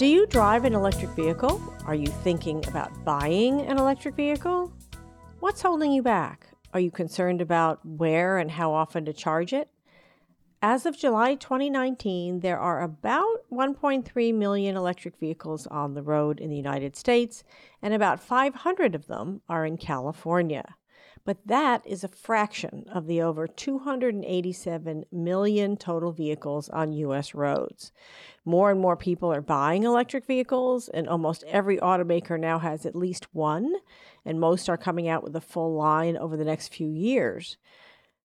Do you drive an electric vehicle? Are you thinking about buying an electric vehicle? What's holding you back? Are you concerned about where and how often to charge it? As of July 2019, there are about 1.3 million electric vehicles on the road in the United States, and about 500 of them are in California but that is a fraction of the over 287 million total vehicles on U.S. roads. More and more people are buying electric vehicles, and almost every automaker now has at least one, and most are coming out with a full line over the next few years.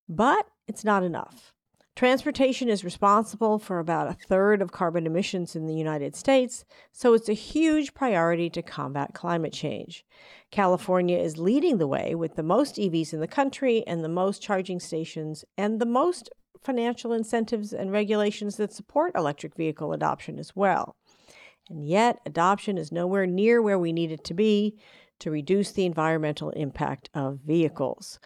But it's not enough. Transportation is responsible for about a third of carbon emissions in the United States, so it's a huge priority to combat climate change. California is leading the way with the most EVs in the country and the most charging stations and the most financial incentives and regulations that support electric vehicle adoption as well. And yet, adoption is nowhere near where we need it to be to reduce the environmental impact of vehicles.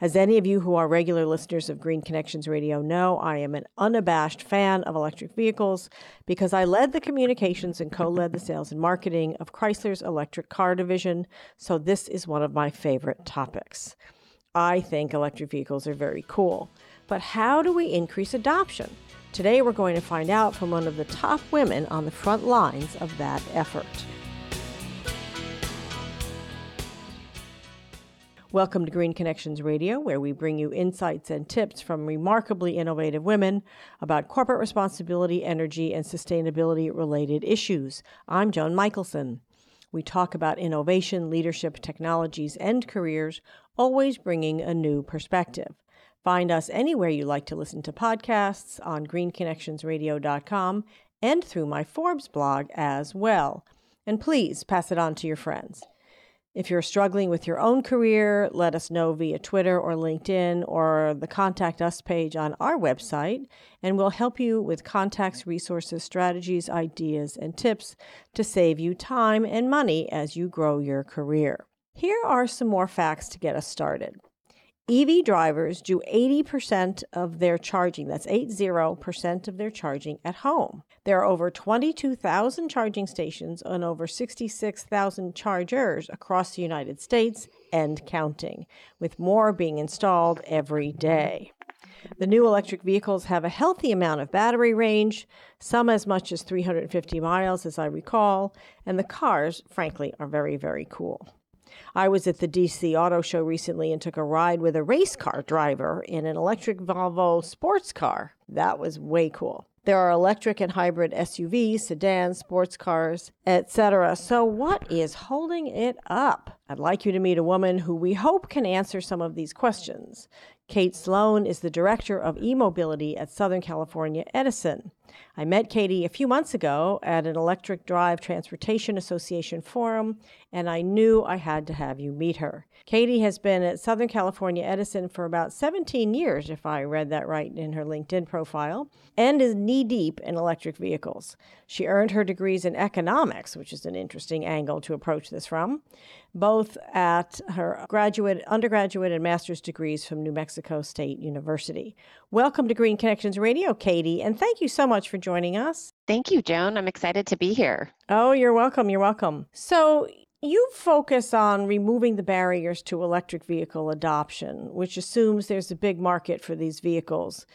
As any of you who are regular listeners of Green Connections Radio know, I am an unabashed fan of electric vehicles because I led the communications and co led the sales and marketing of Chrysler's electric car division, so this is one of my favorite topics. I think electric vehicles are very cool, but how do we increase adoption? Today, we're going to find out from one of the top women on the front lines of that effort. Welcome to Green Connections Radio, where we bring you insights and tips from remarkably innovative women about corporate responsibility, energy, and sustainability related issues. I'm Joan Michelson. We talk about innovation, leadership, technologies, and careers, always bringing a new perspective. Find us anywhere you like to listen to podcasts on greenconnectionsradio.com and through my Forbes blog as well. And please pass it on to your friends. If you're struggling with your own career, let us know via Twitter or LinkedIn or the Contact Us page on our website, and we'll help you with contacts, resources, strategies, ideas, and tips to save you time and money as you grow your career. Here are some more facts to get us started. EV drivers do 80% of their charging, that's 80% of their charging at home. There are over 22,000 charging stations and over 66,000 chargers across the United States and counting, with more being installed every day. The new electric vehicles have a healthy amount of battery range, some as much as 350 miles, as I recall, and the cars, frankly, are very, very cool. I was at the DC Auto Show recently and took a ride with a race car driver in an electric Volvo sports car. That was way cool. There are electric and hybrid SUVs, sedans, sports cars, etc. So, what is holding it up? I'd like you to meet a woman who we hope can answer some of these questions. Kate Sloan is the director of e mobility at Southern California Edison. I met Katie a few months ago at an Electric Drive Transportation Association forum, and I knew I had to have you meet her. Katie has been at Southern California Edison for about 17 years, if I read that right in her LinkedIn profile, and is knee deep in electric vehicles. She earned her degrees in economics, which is an interesting angle to approach this from, both at her graduate, undergraduate, and master's degrees from New Mexico State University. Welcome to Green Connections Radio, Katie, and thank you so much for joining us. Thank you, Joan. I'm excited to be here. Oh, you're welcome. You're welcome. So, you focus on removing the barriers to electric vehicle adoption, which assumes there's a big market for these vehicles.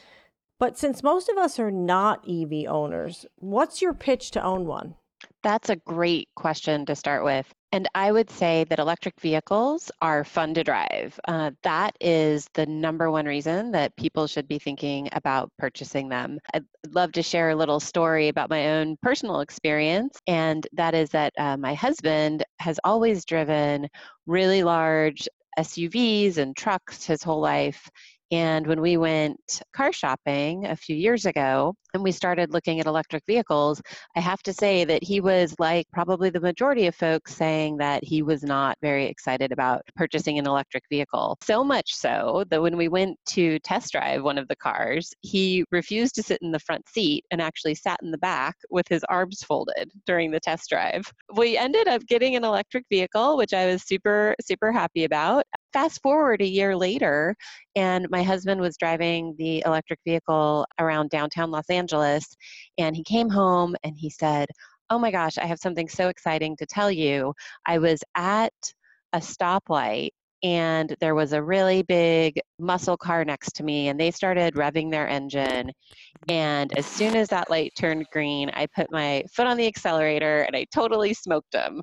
But since most of us are not EV owners, what's your pitch to own one? That's a great question to start with. And I would say that electric vehicles are fun to drive. Uh, that is the number one reason that people should be thinking about purchasing them. I'd love to share a little story about my own personal experience, and that is that uh, my husband has always driven really large SUVs and trucks his whole life. And when we went car shopping a few years ago and we started looking at electric vehicles, I have to say that he was like probably the majority of folks saying that he was not very excited about purchasing an electric vehicle. So much so that when we went to test drive one of the cars, he refused to sit in the front seat and actually sat in the back with his arms folded during the test drive. We ended up getting an electric vehicle, which I was super, super happy about. Fast forward a year later, and my husband was driving the electric vehicle around downtown Los Angeles, and he came home and he said, oh my gosh, I have something so exciting to tell you. I was at a stoplight and there was a really big muscle car next to me and they started revving their engine and as soon as that light turned green i put my foot on the accelerator and i totally smoked him.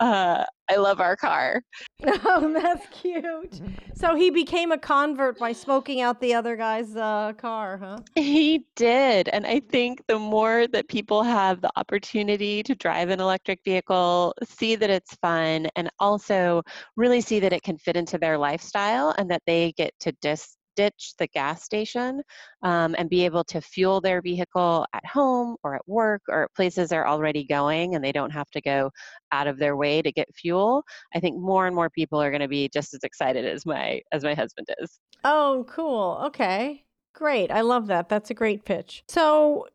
uh, i love our car. Oh that's cute. So he became a convert by smoking out the other guy's uh, car huh? He did and i think the more that people have the opportunity to drive an electric vehicle see that it's fun and also really see that it can fit into their lifestyle and that they get to dis- ditch the gas station um, and be able to fuel their vehicle at home or at work or at places they're already going and they don't have to go out of their way to get fuel i think more and more people are going to be just as excited as my as my husband is. Oh cool. Okay. Great. I love that. That's a great pitch. So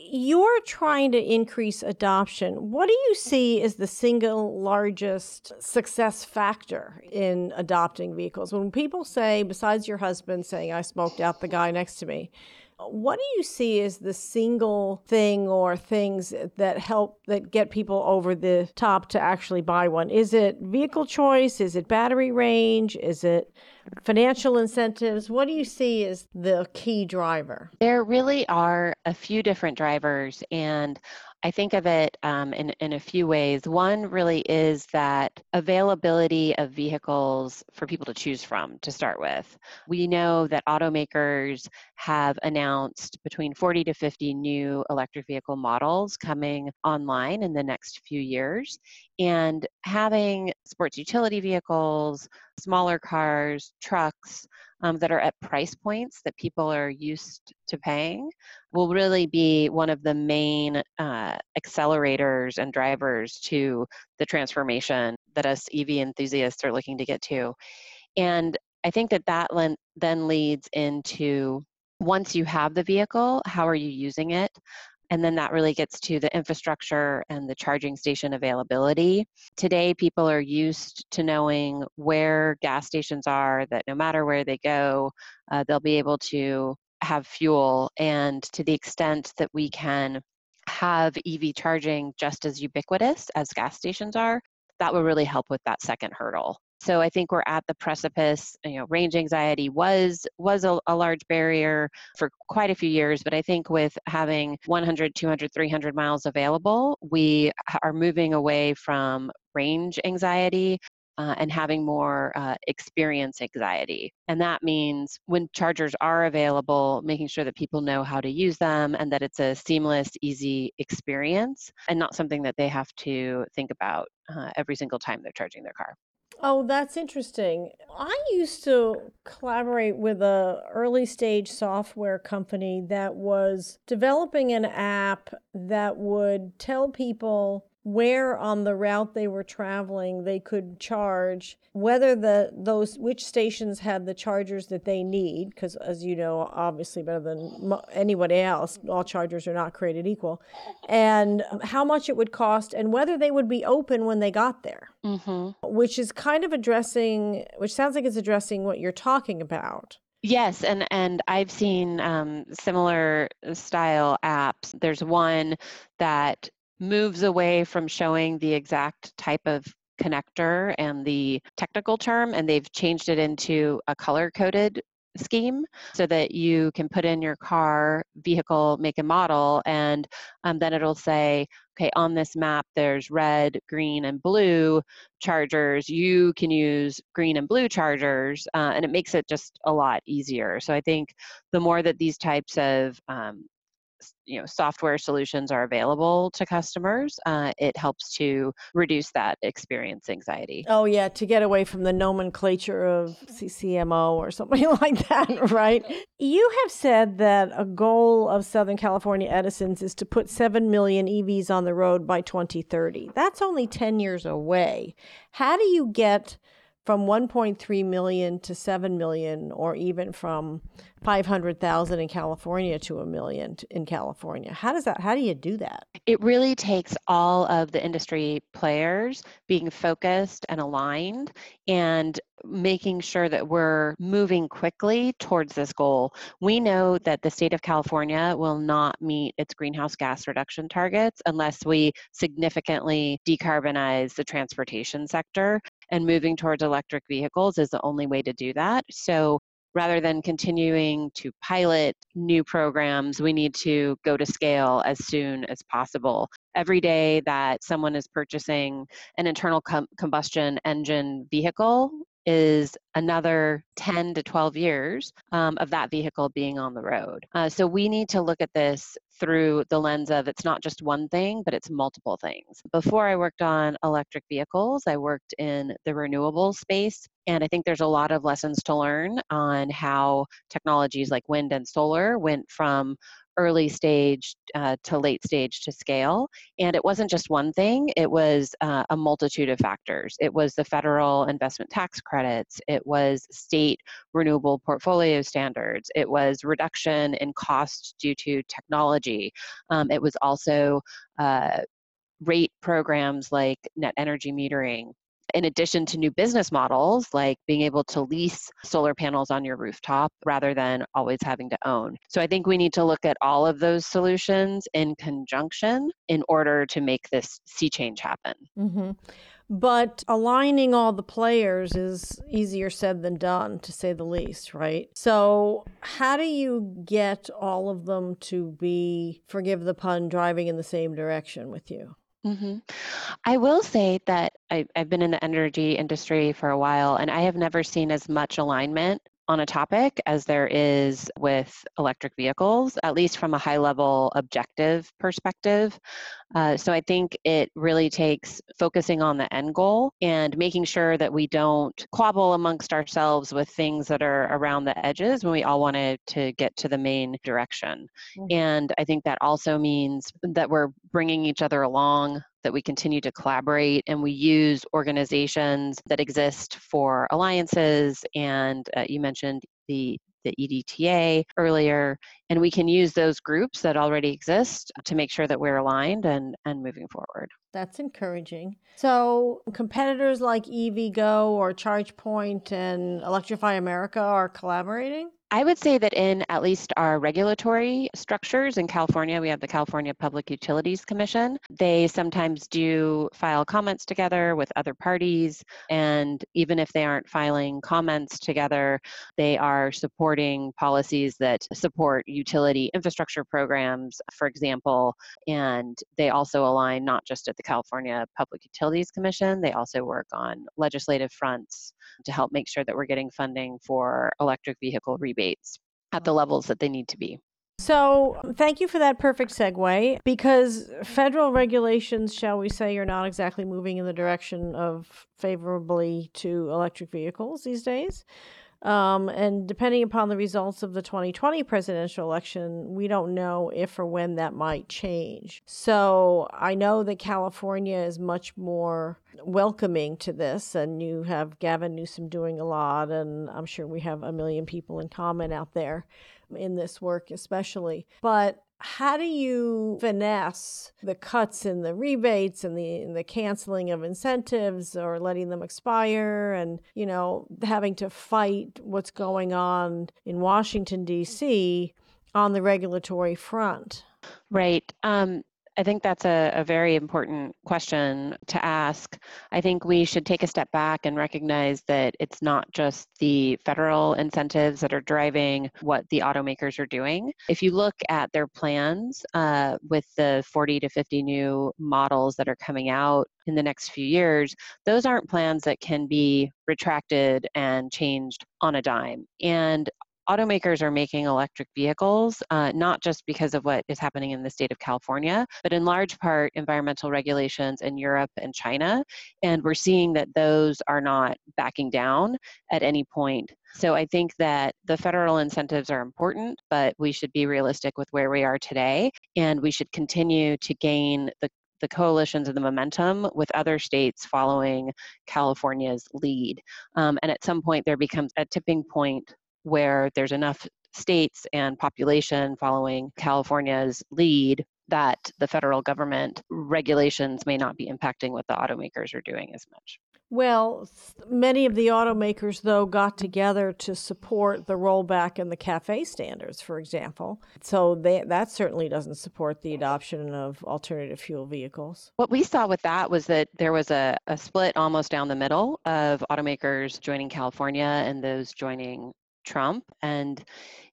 you're trying to increase adoption. What do you see as the single largest success factor in adopting vehicles? When people say, besides your husband saying, I smoked out the guy next to me, what do you see as the single thing or things that help that get people over the top to actually buy one? Is it vehicle choice? Is it battery range? Is it financial incentives? What do you see as the key driver? There really are a few different drivers, and I think of it um, in, in a few ways. One really is that availability of vehicles for people to choose from to start with. We know that automakers have announced between 40 to 50 new electric vehicle models coming online in the next few years. And having sports utility vehicles, smaller cars, trucks, um, that are at price points that people are used to paying will really be one of the main uh, accelerators and drivers to the transformation that us EV enthusiasts are looking to get to. And I think that that then leads into once you have the vehicle, how are you using it? And then that really gets to the infrastructure and the charging station availability. Today, people are used to knowing where gas stations are, that no matter where they go, uh, they'll be able to have fuel. And to the extent that we can have EV charging just as ubiquitous as gas stations are, that will really help with that second hurdle. So I think we're at the precipice. You know, range anxiety was was a, a, large barrier for quite a few years, but I think with having 100, 200, 300 miles available, we are moving away from range anxiety uh, and having more uh, experience anxiety. And that means when chargers are available, making sure that people know how to use them and that it's a seamless, easy experience and not something that they have to think about uh, every single time they're charging their car. Oh, that's interesting. I used to collaborate with a early stage software company that was developing an app that would tell people where on the route they were traveling they could charge whether the those which stations had the chargers that they need because as you know obviously better than anybody else all chargers are not created equal and how much it would cost and whether they would be open when they got there mm-hmm. which is kind of addressing which sounds like it's addressing what you're talking about Yes, and and I've seen um, similar style apps. There's one that moves away from showing the exact type of connector and the technical term, and they've changed it into a color coded scheme so that you can put in your car, vehicle, make and model, and um, then it'll say, okay, on this map, there's red, green, and blue chargers. You can use green and blue chargers, uh, and it makes it just a lot easier. So I think the more that these types of um, you know software solutions are available to customers uh, it helps to reduce that experience anxiety. Oh yeah to get away from the nomenclature of CHAdeMO or something like that right? You have said that a goal of southern california edison's is to put 7 million evs on the road by 2030 that's only 10 years away. How do you get from 1.3 million to 7 million, or even from 500,000 in California to a million in California. How does that, how do you do that? It really takes all of the industry players being focused and aligned and making sure that we're moving quickly towards this goal. We know that the state of California will not meet its greenhouse gas reduction targets unless we significantly decarbonize the transportation sector and moving towards electric vehicles is the only way to do that. So rather than continuing to pilot new programs, we need to go to scale as soon as possible. Every day that someone is purchasing an internal com- combustion engine vehicle is another 10 to 12 years um, of that vehicle being on the road. Uh, so we need to look at this through the lens of it's not just one thing, but it's multiple things. Before I worked on electric vehicles, I worked in the renewable space. And I think there's a lot of lessons to learn on how technologies like wind and solar went from early stage uh, to late stage to scale. And it wasn't just one thing, it was uh, a multitude of factors. It was the federal investment tax credits, it was state renewable portfolio standards, it was reduction in cost due to technology, um, it was also uh, rate programs like net energy metering in addition to new business models like being able to lease solar panels on your rooftop rather than always having to own. So I think we need to look at all of those solutions in conjunction in order to make this sea change happen. Mm-hmm. But aligning all the players is easier said than done, to say the least, right? So, how do you get all of them to be, forgive the pun, driving in the same direction with you? Mm-hmm. I will say that I, I've been in the energy industry for a while, and I have never seen as much alignment on a topic as there is with electric vehicles, at least from a high level objective perspective. Uh, so I think it really takes focusing on the end goal and making sure that we don't quabble amongst ourselves with things that are around the edges when we all wanted to get to the main direction. Mm-hmm. And I think that also means that we're bringing each other along that we continue to collaborate and we use organizations that exist for alliances and uh, you mentioned the the EDTA earlier, and we can use those groups that already exist to make sure that we're aligned and, and moving forward. That's encouraging. So, competitors like EVgo or ChargePoint and Electrify America are collaborating? I would say that in at least our regulatory structures in California, we have the California Public Utilities Commission. They sometimes do file comments together with other parties. And even if they aren't filing comments together, they are supporting policies that support utility infrastructure programs, for example. And they also align not just at the California Public Utilities Commission, they also work on legislative fronts to help make sure that we're getting funding for electric vehicle rebates at the levels that they need to be. So, thank you for that perfect segue because federal regulations, shall we say, are not exactly moving in the direction of favorably to electric vehicles these days. Um, and depending upon the results of the 2020 presidential election, we don't know if or when that might change. So I know that California is much more welcoming to this, and you have Gavin Newsom doing a lot, and I'm sure we have a million people in common out there in this work, especially. But how do you finesse the cuts in the rebates and the the canceling of incentives or letting them expire and you know having to fight what's going on in Washington D.C. on the regulatory front? Right. Um, I think that's a, a, very important question to ask. I think we should take a step back and recognize that it's not just the federal incentives that are driving what the automakers are doing. If you look at their plans uh, with the 40 to 50 new models that are coming out in the next few years, those aren't plans that can be retracted and changed on a dime. And automakers are making electric vehicles, uh, not just because of what is happening in the state of California, but in large part environmental regulations in Europe and China. And we're seeing that those are not backing down at any point. So I think that the federal incentives are important, but we should be realistic with where we are today. And we should continue to gain the the coalitions and the momentum with other states following California's lead. Um, and at some point, there becomes a tipping point where there's enough states and population following California's lead that the federal government regulations may not be impacting what the automakers are doing as much. Well, many of the automakers, though, got together to support the rollback in the CAFE standards, for example. So they, that certainly doesn't support the adoption of alternative fuel vehicles. What we saw with that was that there was a, a split almost down the middle of automakers joining California and those joining Trump. And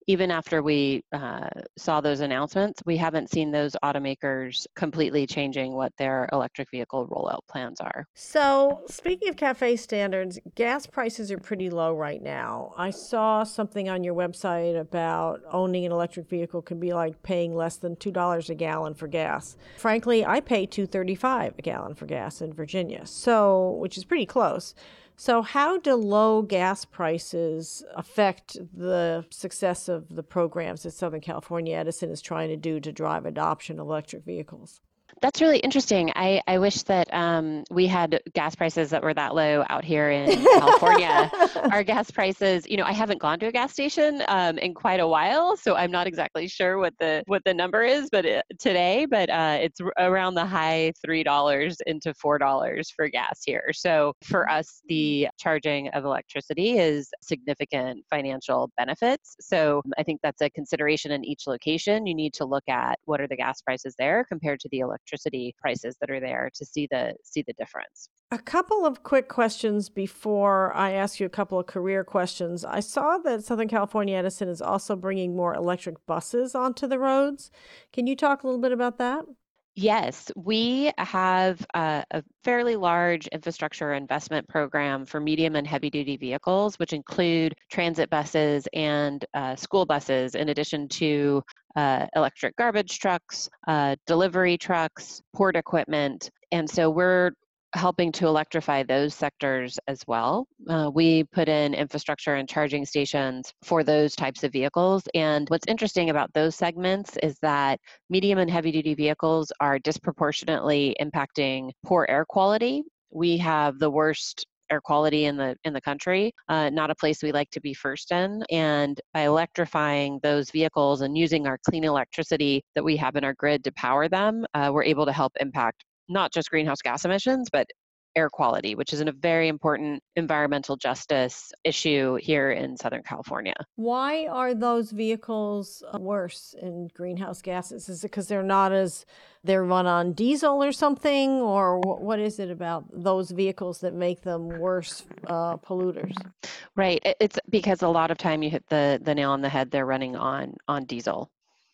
even after we uh, saw those announcements, we haven't seen those automakers completely changing what their electric vehicle rollout plans are. So, speaking of CAFE standards, gas prices are pretty low right now. I saw something on your website about owning an electric vehicle can be like paying less than $2 a gallon for gas. Frankly, I pay 2.35 a gallon for gas in Virginia. So, which is pretty close. So, how do low gas prices affect the success of the programs that Southern California Edison is trying to do to drive adoption of electric vehicles? That's really interesting. I, I wish that um, we had gas prices that were that low out here in California. Our gas prices, you know, I haven't gone to a gas station um, in quite a while, so I'm not exactly sure what the what the number is, but it, today, but uh, it's around the high three dollars into four dollars for gas here. So for us, the charging of electricity is significant financial benefits. So I think that's a consideration in each location. You need to look at what are the gas prices there compared to the electricity electricity prices that are there to see the see the difference. A couple of quick questions before I ask you a couple of career questions. I saw that Southern California Edison is also bringing more electric buses onto the roads. Can you talk a little bit about that? Yes, we have a, a, fairly large infrastructure investment program for medium and heavy duty vehicles, which include transit buses and uh, school buses, in addition to uh, electric garbage trucks, uh, delivery trucks, port equipment. And so we're helping to electrify those sectors as well. Uh, we put in infrastructure and charging stations for those types of vehicles. And what's interesting about those segments is that medium and heavy duty vehicles are disproportionately impacting poor air quality. We have the worst air quality in the in the country uh, not a place we like to be first in and by electrifying those vehicles and using our clean electricity that we have in our grid to power them uh, we're able to help impact not just greenhouse gas emissions but air quality, which is a very important environmental justice issue here in Southern California. Why are those vehicles uh, worse in greenhouse gases? Is it because they're not as, they're run on diesel or something? Or what is it about those vehicles that make them worse uh, polluters? Right. It's because a lot of time you hit the, the nail on the head, they're running on, on diesel.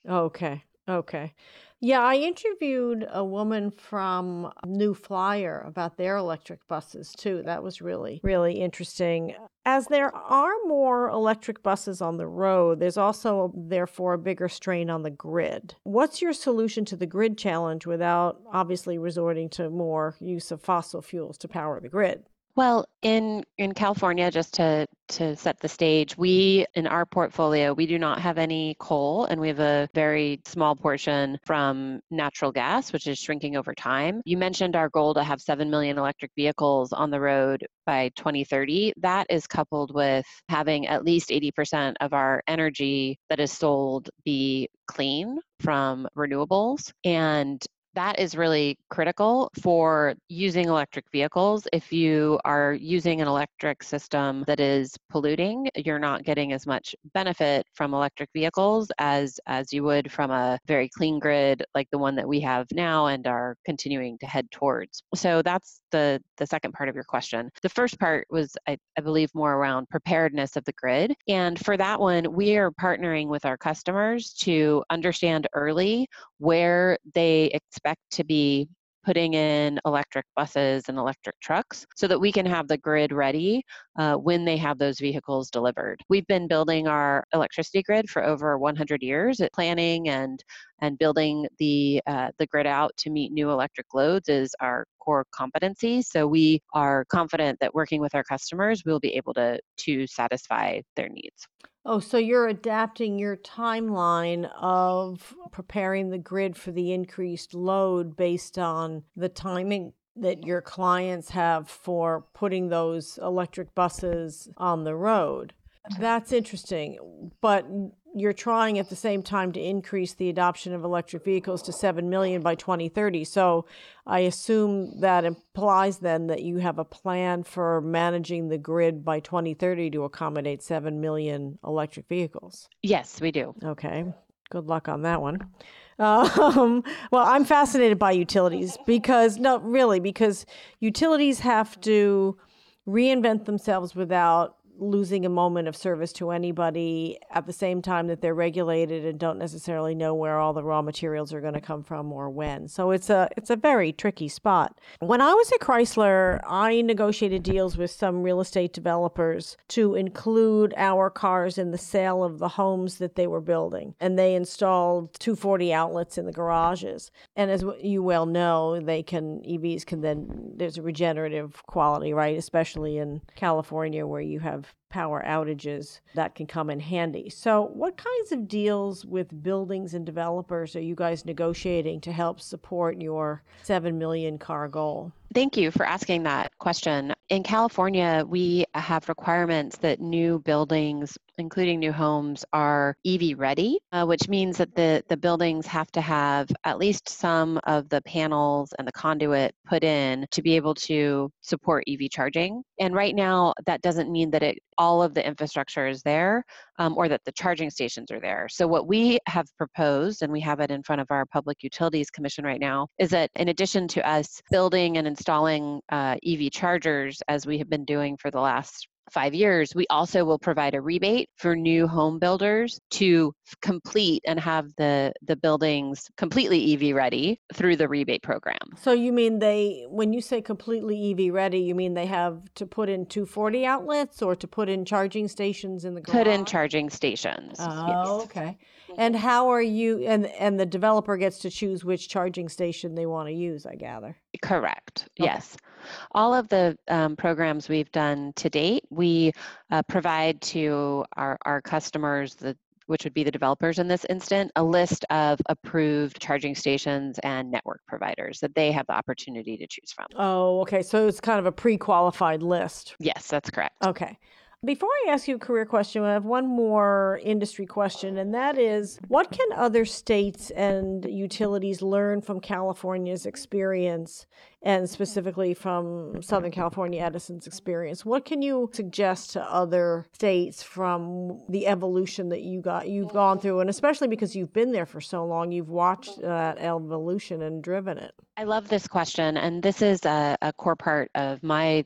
Okay. Okay. Yeah, I interviewed a woman from New Flyer about their electric buses too. That was really, really interesting. As there are more electric buses on the road, there's also, therefore, a bigger strain on the grid. What's your solution to the grid challenge without obviously resorting to more use of fossil fuels to power the grid? Well, in in California, just to to set the stage, we in our portfolio we do not have any coal, and we have a very small portion from natural gas, which is shrinking over time. You mentioned our goal to have seven million electric vehicles on the road by 2030. That is coupled with having at least 80% of our energy that is sold be clean from renewables, and that is really critical for using electric vehicles. If you are using an electric system that is polluting, you're not getting as much benefit from electric vehicles as as you would from a very clean grid like the one that we have now and are continuing to head towards. So that's the the second part of your question. The first part was I, I believe more around preparedness of the grid. And for that one, we are partnering with our customers to understand early where they expect to be putting in electric buses and electric trucks so that we can have the grid ready uh, when they have those vehicles delivered. We've been building our electricity grid for over 100 years planning and and building the uh, the grid out to meet new electric loads is our core competency. So we are confident that working with our customers, we'll be able to to satisfy their needs. Oh, so you're adapting your timeline of preparing the grid for the increased load based on the timing that your clients have for putting those electric buses on the road. That's interesting. But you're trying at the same time to increase the adoption of electric vehicles to 7 million by 2030. So I assume that implies then that you have a plan for managing the grid by 2030 to accommodate 7 million electric vehicles. Yes, we do. Okay. Good luck on that one. Um, well, I'm fascinated by utilities because, no, really, because utilities have to reinvent themselves without losing a moment of service to anybody at the same time that they're regulated and don't necessarily know where all the raw materials are going to come from or when. So it's a it's a very tricky spot. When I was at Chrysler, I negotiated deals with some real estate developers to include our cars in the sale of the homes that they were building. And they installed 240 outlets in the garages. And as you well know, they can EVs can then there's a regenerative quality, right? Especially in California where you have power outages that can come in handy. So, what kinds of deals with buildings and developers are you guys negotiating to help support your 7 million car goal? Thank you for asking that question. In California, we have requirements that new buildings, including new homes, are EV ready, uh, which means that the, the buildings have to have at least some of the panels and the conduit put in to be able to support EV charging. And right now, that doesn't mean that it all of the infrastructure is there um, or that the charging stations are there. So, what we have proposed, and we have it in front of our Public Utilities Commission right now, is that in addition to us building and installing uh, EV chargers as we have been doing for the last five years, we also will provide a rebate for new home builders to complete and have the the buildings completely EV ready through the rebate program. So you mean they when you say completely EV ready, you mean they have to put in 240 outlets or to put in charging stations in the garage? Put in charging stations. Oh, yes. okay. And how are you and and the developer gets to choose which charging station they want to use, I gather. Correct. Okay. Yes. All of the um, programs we've done to date, we uh, provide to our, our customers, the, which would be the developers in this instant, a list of approved charging stations and network providers that they have the opportunity to choose from. Oh, okay. So it's kind of a pre qualified list. Yes, that's correct. Okay. Before I ask you a career question, I have one more industry question, and that is what can other states and utilities learn from California's experience and specifically from Southern California Edison's experience? What can you suggest to other states from the evolution that you got you've gone through and especially because you've been there for so long, you've watched that evolution and driven it? I love this question, and this is a, a core part of my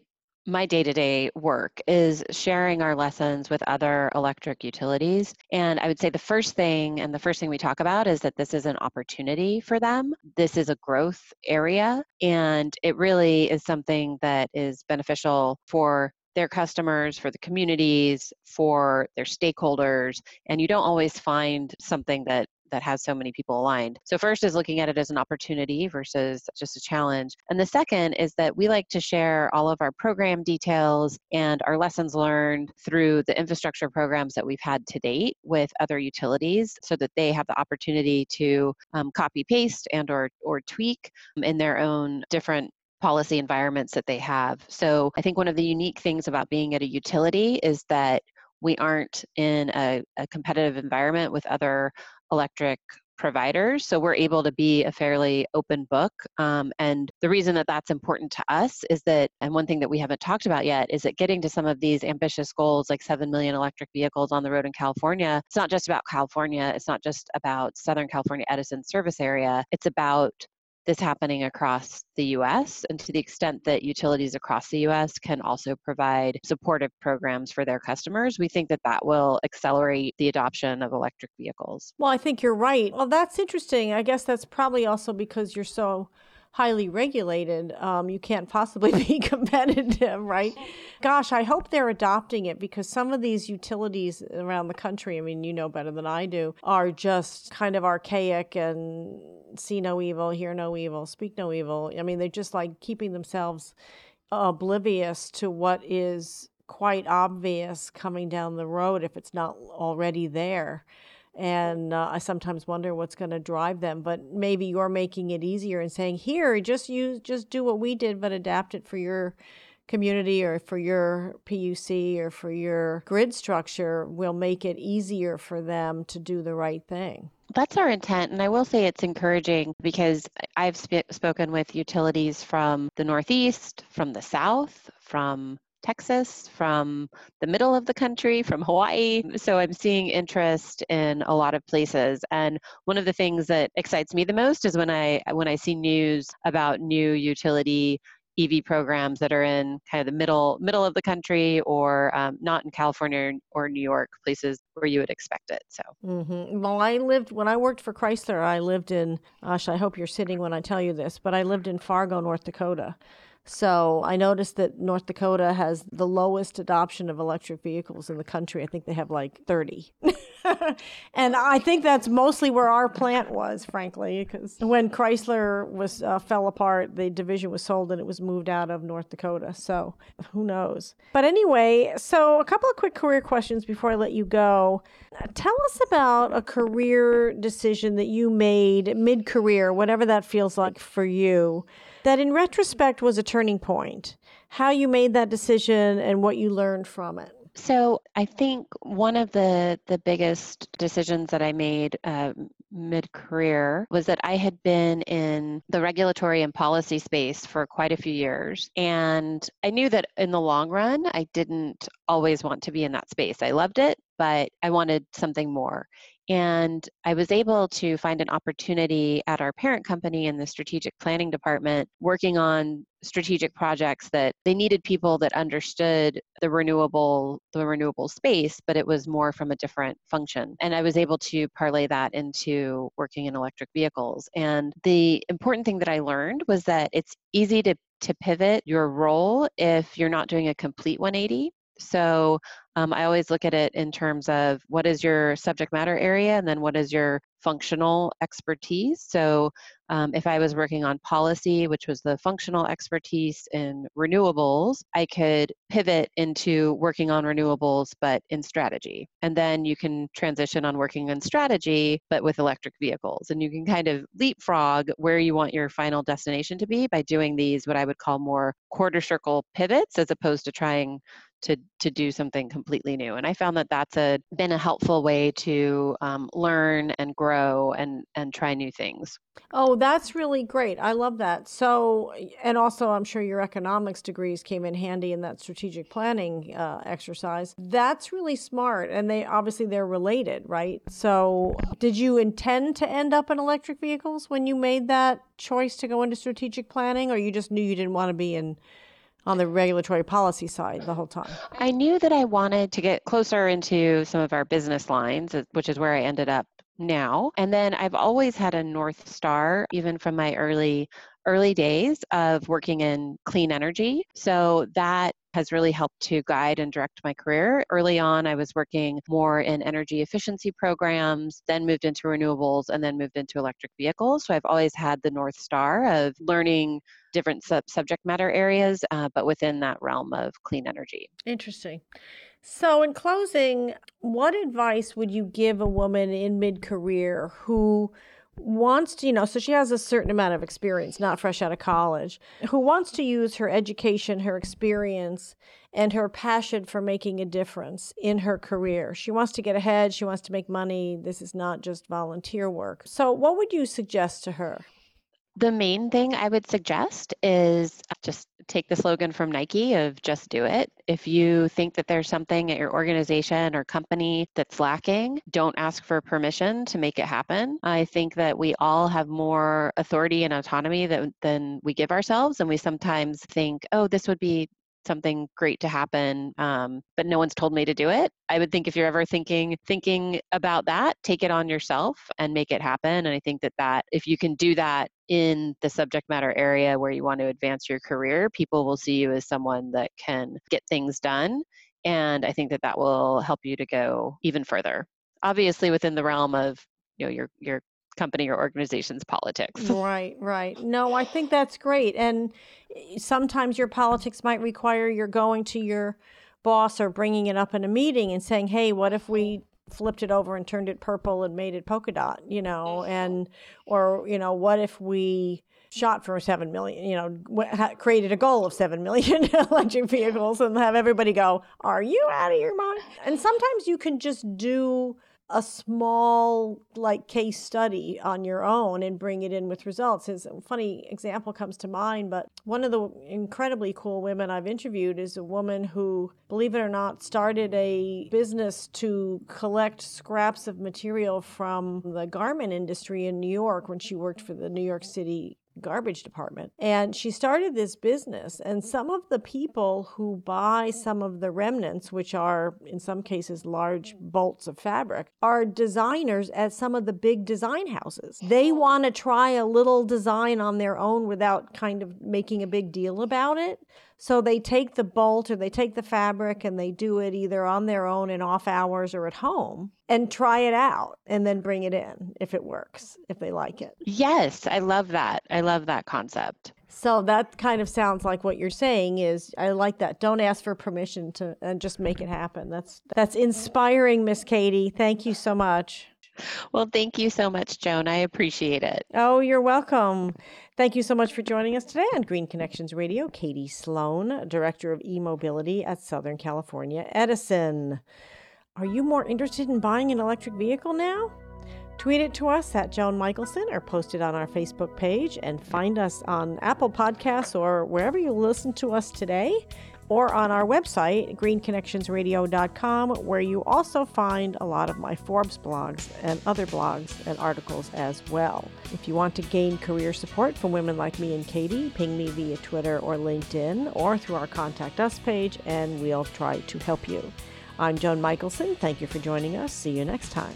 my day-to-day work is sharing our lessons with other electric utilities and i would say the first thing and the first thing we talk about is that this is an opportunity for them. This is a growth area and it really is something that is beneficial for their customers, for the communities, for their stakeholders, and you don't always find something that that has so many people aligned. So, first is looking at it as an opportunity versus just a challenge. And the second is that we like to share all of our program details and our lessons learned through the infrastructure programs that we've had to date with other utilities so that they have the opportunity to um, copy paste and or, or tweak in their own different policy environments that they have. So I think one of the unique things about being at a utility is that we aren't in a, a competitive environment with other electric providers. So we're able to be a fairly open book. Um, and the reason that that's important to us is that, and one thing that we haven't talked about yet, is that getting to some of these ambitious goals, like 7 million electric vehicles on the road in California, it's not just about California. It's not just about Southern California Edison service area. It's about this happening across the US and to the extent that utilities across the US can also provide supportive programs for their customers, we think that that will accelerate the adoption of electric vehicles. Well, I think you're right. Well, that's interesting. I guess that's probably also because you're so highly regulated, um, you can't possibly be competitive, right? Gosh, I hope they're adopting it because some of these utilities around the country, I mean, you know better than I do, are just kind of archaic and see no evil, hear no evil, speak no evil. I mean, they're just like keeping themselves oblivious to what is quite obvious coming down the road if it's not already there. And uh, I sometimes wonder what's going to drive them. But maybe you're making it easier and saying, "Here, just use, just do what we did, but adapt it for your community or for your PUC or for your grid structure will make it easier for them to do the right thing. That's our intent. And I will say it's encouraging because I've sp- spoken with utilities from the Northeast, from the South, from Texas, from the middle of the country, from Hawaii. So I'm seeing interest in a lot of places. And one of the things that excites me the most is when I when I see news about new utility EV programs that are in kind of the middle middle of the country or um, not in California or New York, places where you would expect it. So, mm-hmm. well, I lived when I worked for Chrysler. I lived in. Gosh, I hope you're sitting when I tell you this, but I lived in Fargo, North Dakota. So I noticed that North Dakota has the lowest adoption of electric vehicles in the country. I think they have like 30. and I think that's mostly where our plant was, frankly, because when Chrysler was uh, fell apart, the division was sold and it was moved out of North Dakota. So who knows? But anyway, so a couple of quick career questions before I let you go. Tell us about a career decision that you made mid career, whatever that feels like for you that in retrospect was a turning point, how you made that decision and what you learned from it. So I think one of the the biggest decisions that I made uh, mid career was that I had been in the regulatory and policy space for quite a few years, and I knew that in the long run I didn't always want to be in that space. I loved it, but I wanted something more. And I was able to find an opportunity at our parent company in the strategic planning department, working on strategic projects that they needed people that understood the renewable the renewable space but it was more from a different function. And i was able to parlay that into working in electric vehicles. And the important thing that i learned was that it's easy to to pivot your role if you're not doing a complete 180 so um, I always look at it in terms of what is your subject matter area and then what is your functional expertise. So um, if I was working on policy, which was the functional expertise in renewables, I could pivot into working on renewables but in strategy. And then you can transition on working in strategy but with electric vehicles. And you can kind of leapfrog where you want your final destination to be by doing these, what I would call more quarter circle pivots, as opposed to trying to to do something completely new and i found that that's a been a helpful way to um, learn and grow and and try new things. Oh that's really great i love that. So and also i'm sure your economics degrees came in handy in that strategic planning uh, exercise. That's really smart and they obviously they're related right? So did you intend to end up in electric vehicles when you made that choice to go into strategic planning or you just knew you didn't want to be in on the regulatory policy side the whole time? I knew that I wanted to get closer into some of our business lines, uh, which is where I ended up now. And then I've always had a North Star, even from my early early days of working in clean energy. So that has really helped to guide and direct my career. Early on, I was working more in energy efficiency programs, then moved into renewables, and then moved into electric vehicles. So I've always had the North Star of learning different sub- subject matter areas, uh, but within that realm of clean energy. Interesting. So, in closing, what advice would you give a woman in mid career who wants to, you know, so she has a certain amount of experience, not fresh out of college, who wants to use her education, her experience, and her passion for making a difference in her career. She wants to get ahead, she wants to make money. This is not just volunteer work. So, what would you suggest to her? The main thing I would suggest is just take the slogan from Nike of just do it. If you think that there's something at your organization or company that's lacking, don't ask for permission to make it happen. I think that we all have more authority and autonomy than, than we give ourselves. And we sometimes think, oh, this would be something great to happen um, but no one's told me to do it i would think if you're ever thinking thinking about that take it on yourself and make it happen and i think that that if you can do that in the subject matter area where you want to advance your career people will see you as someone that can get things done and i think that that will help you to go even further. Obviously within the realm of you know your your company or organization's politics. Right, right. No, I think that's great. And eh, sometimes your politics might require you're going to your boss or bringing it up in a meeting and saying, "Hey, what if we flipped it over and turned it purple and made it polka dot?" You know, and or you know, what if we shot for 7 million, you know, created a goal of 7 million electric vehicles and have everybody go, Are you out of your mind? And sometimes you can just do a small like case study on your own and bring it in with results. His funny example comes to mind, but one of the incredibly cool women I've interviewed is a woman who, believe it or not, started a business to collect scraps of material from the garment industry in New York when she worked for the New York City garbage department. And she started this business. And some of the people who buy some of the remnants, which are in some cases large bolts of fabric, are designers at some of the big design houses. They want to try a little design on their own without kind of making a big deal about it. So they take the bolt or they take the fabric and they do it either on their own in off hours or at home and try it out and then bring it in if it works, if they like it. Yes, I love that. I love that concept. So that kind of sounds like what you're saying is I like that. Don't ask for permission to and just make it happen. That's that's inspiring, Miss Katie. Thank you so much. Well, thank you so much, Joan. I appreciate it. Oh, you're welcome. Thank you so much for joining us today on Green Connections Radio. Katie Sloan, Director of e Mobility at Southern California Edison. Are you more interested in buying an electric vehicle now? Tweet it to us at Joan Michelson or post it on our Facebook page and find us on Apple Podcasts or wherever you listen to us today or on our website, greenconnectionsradio.com, where you also find a lot of my Forbes blogs and other blogs and articles as well. If you want to gain career support from women like me and Katie, ping me via Twitter or LinkedIn or through our Contact Us page, and we'll try to help you. I'm Joan Michelson. Thank you for joining us. See you next time.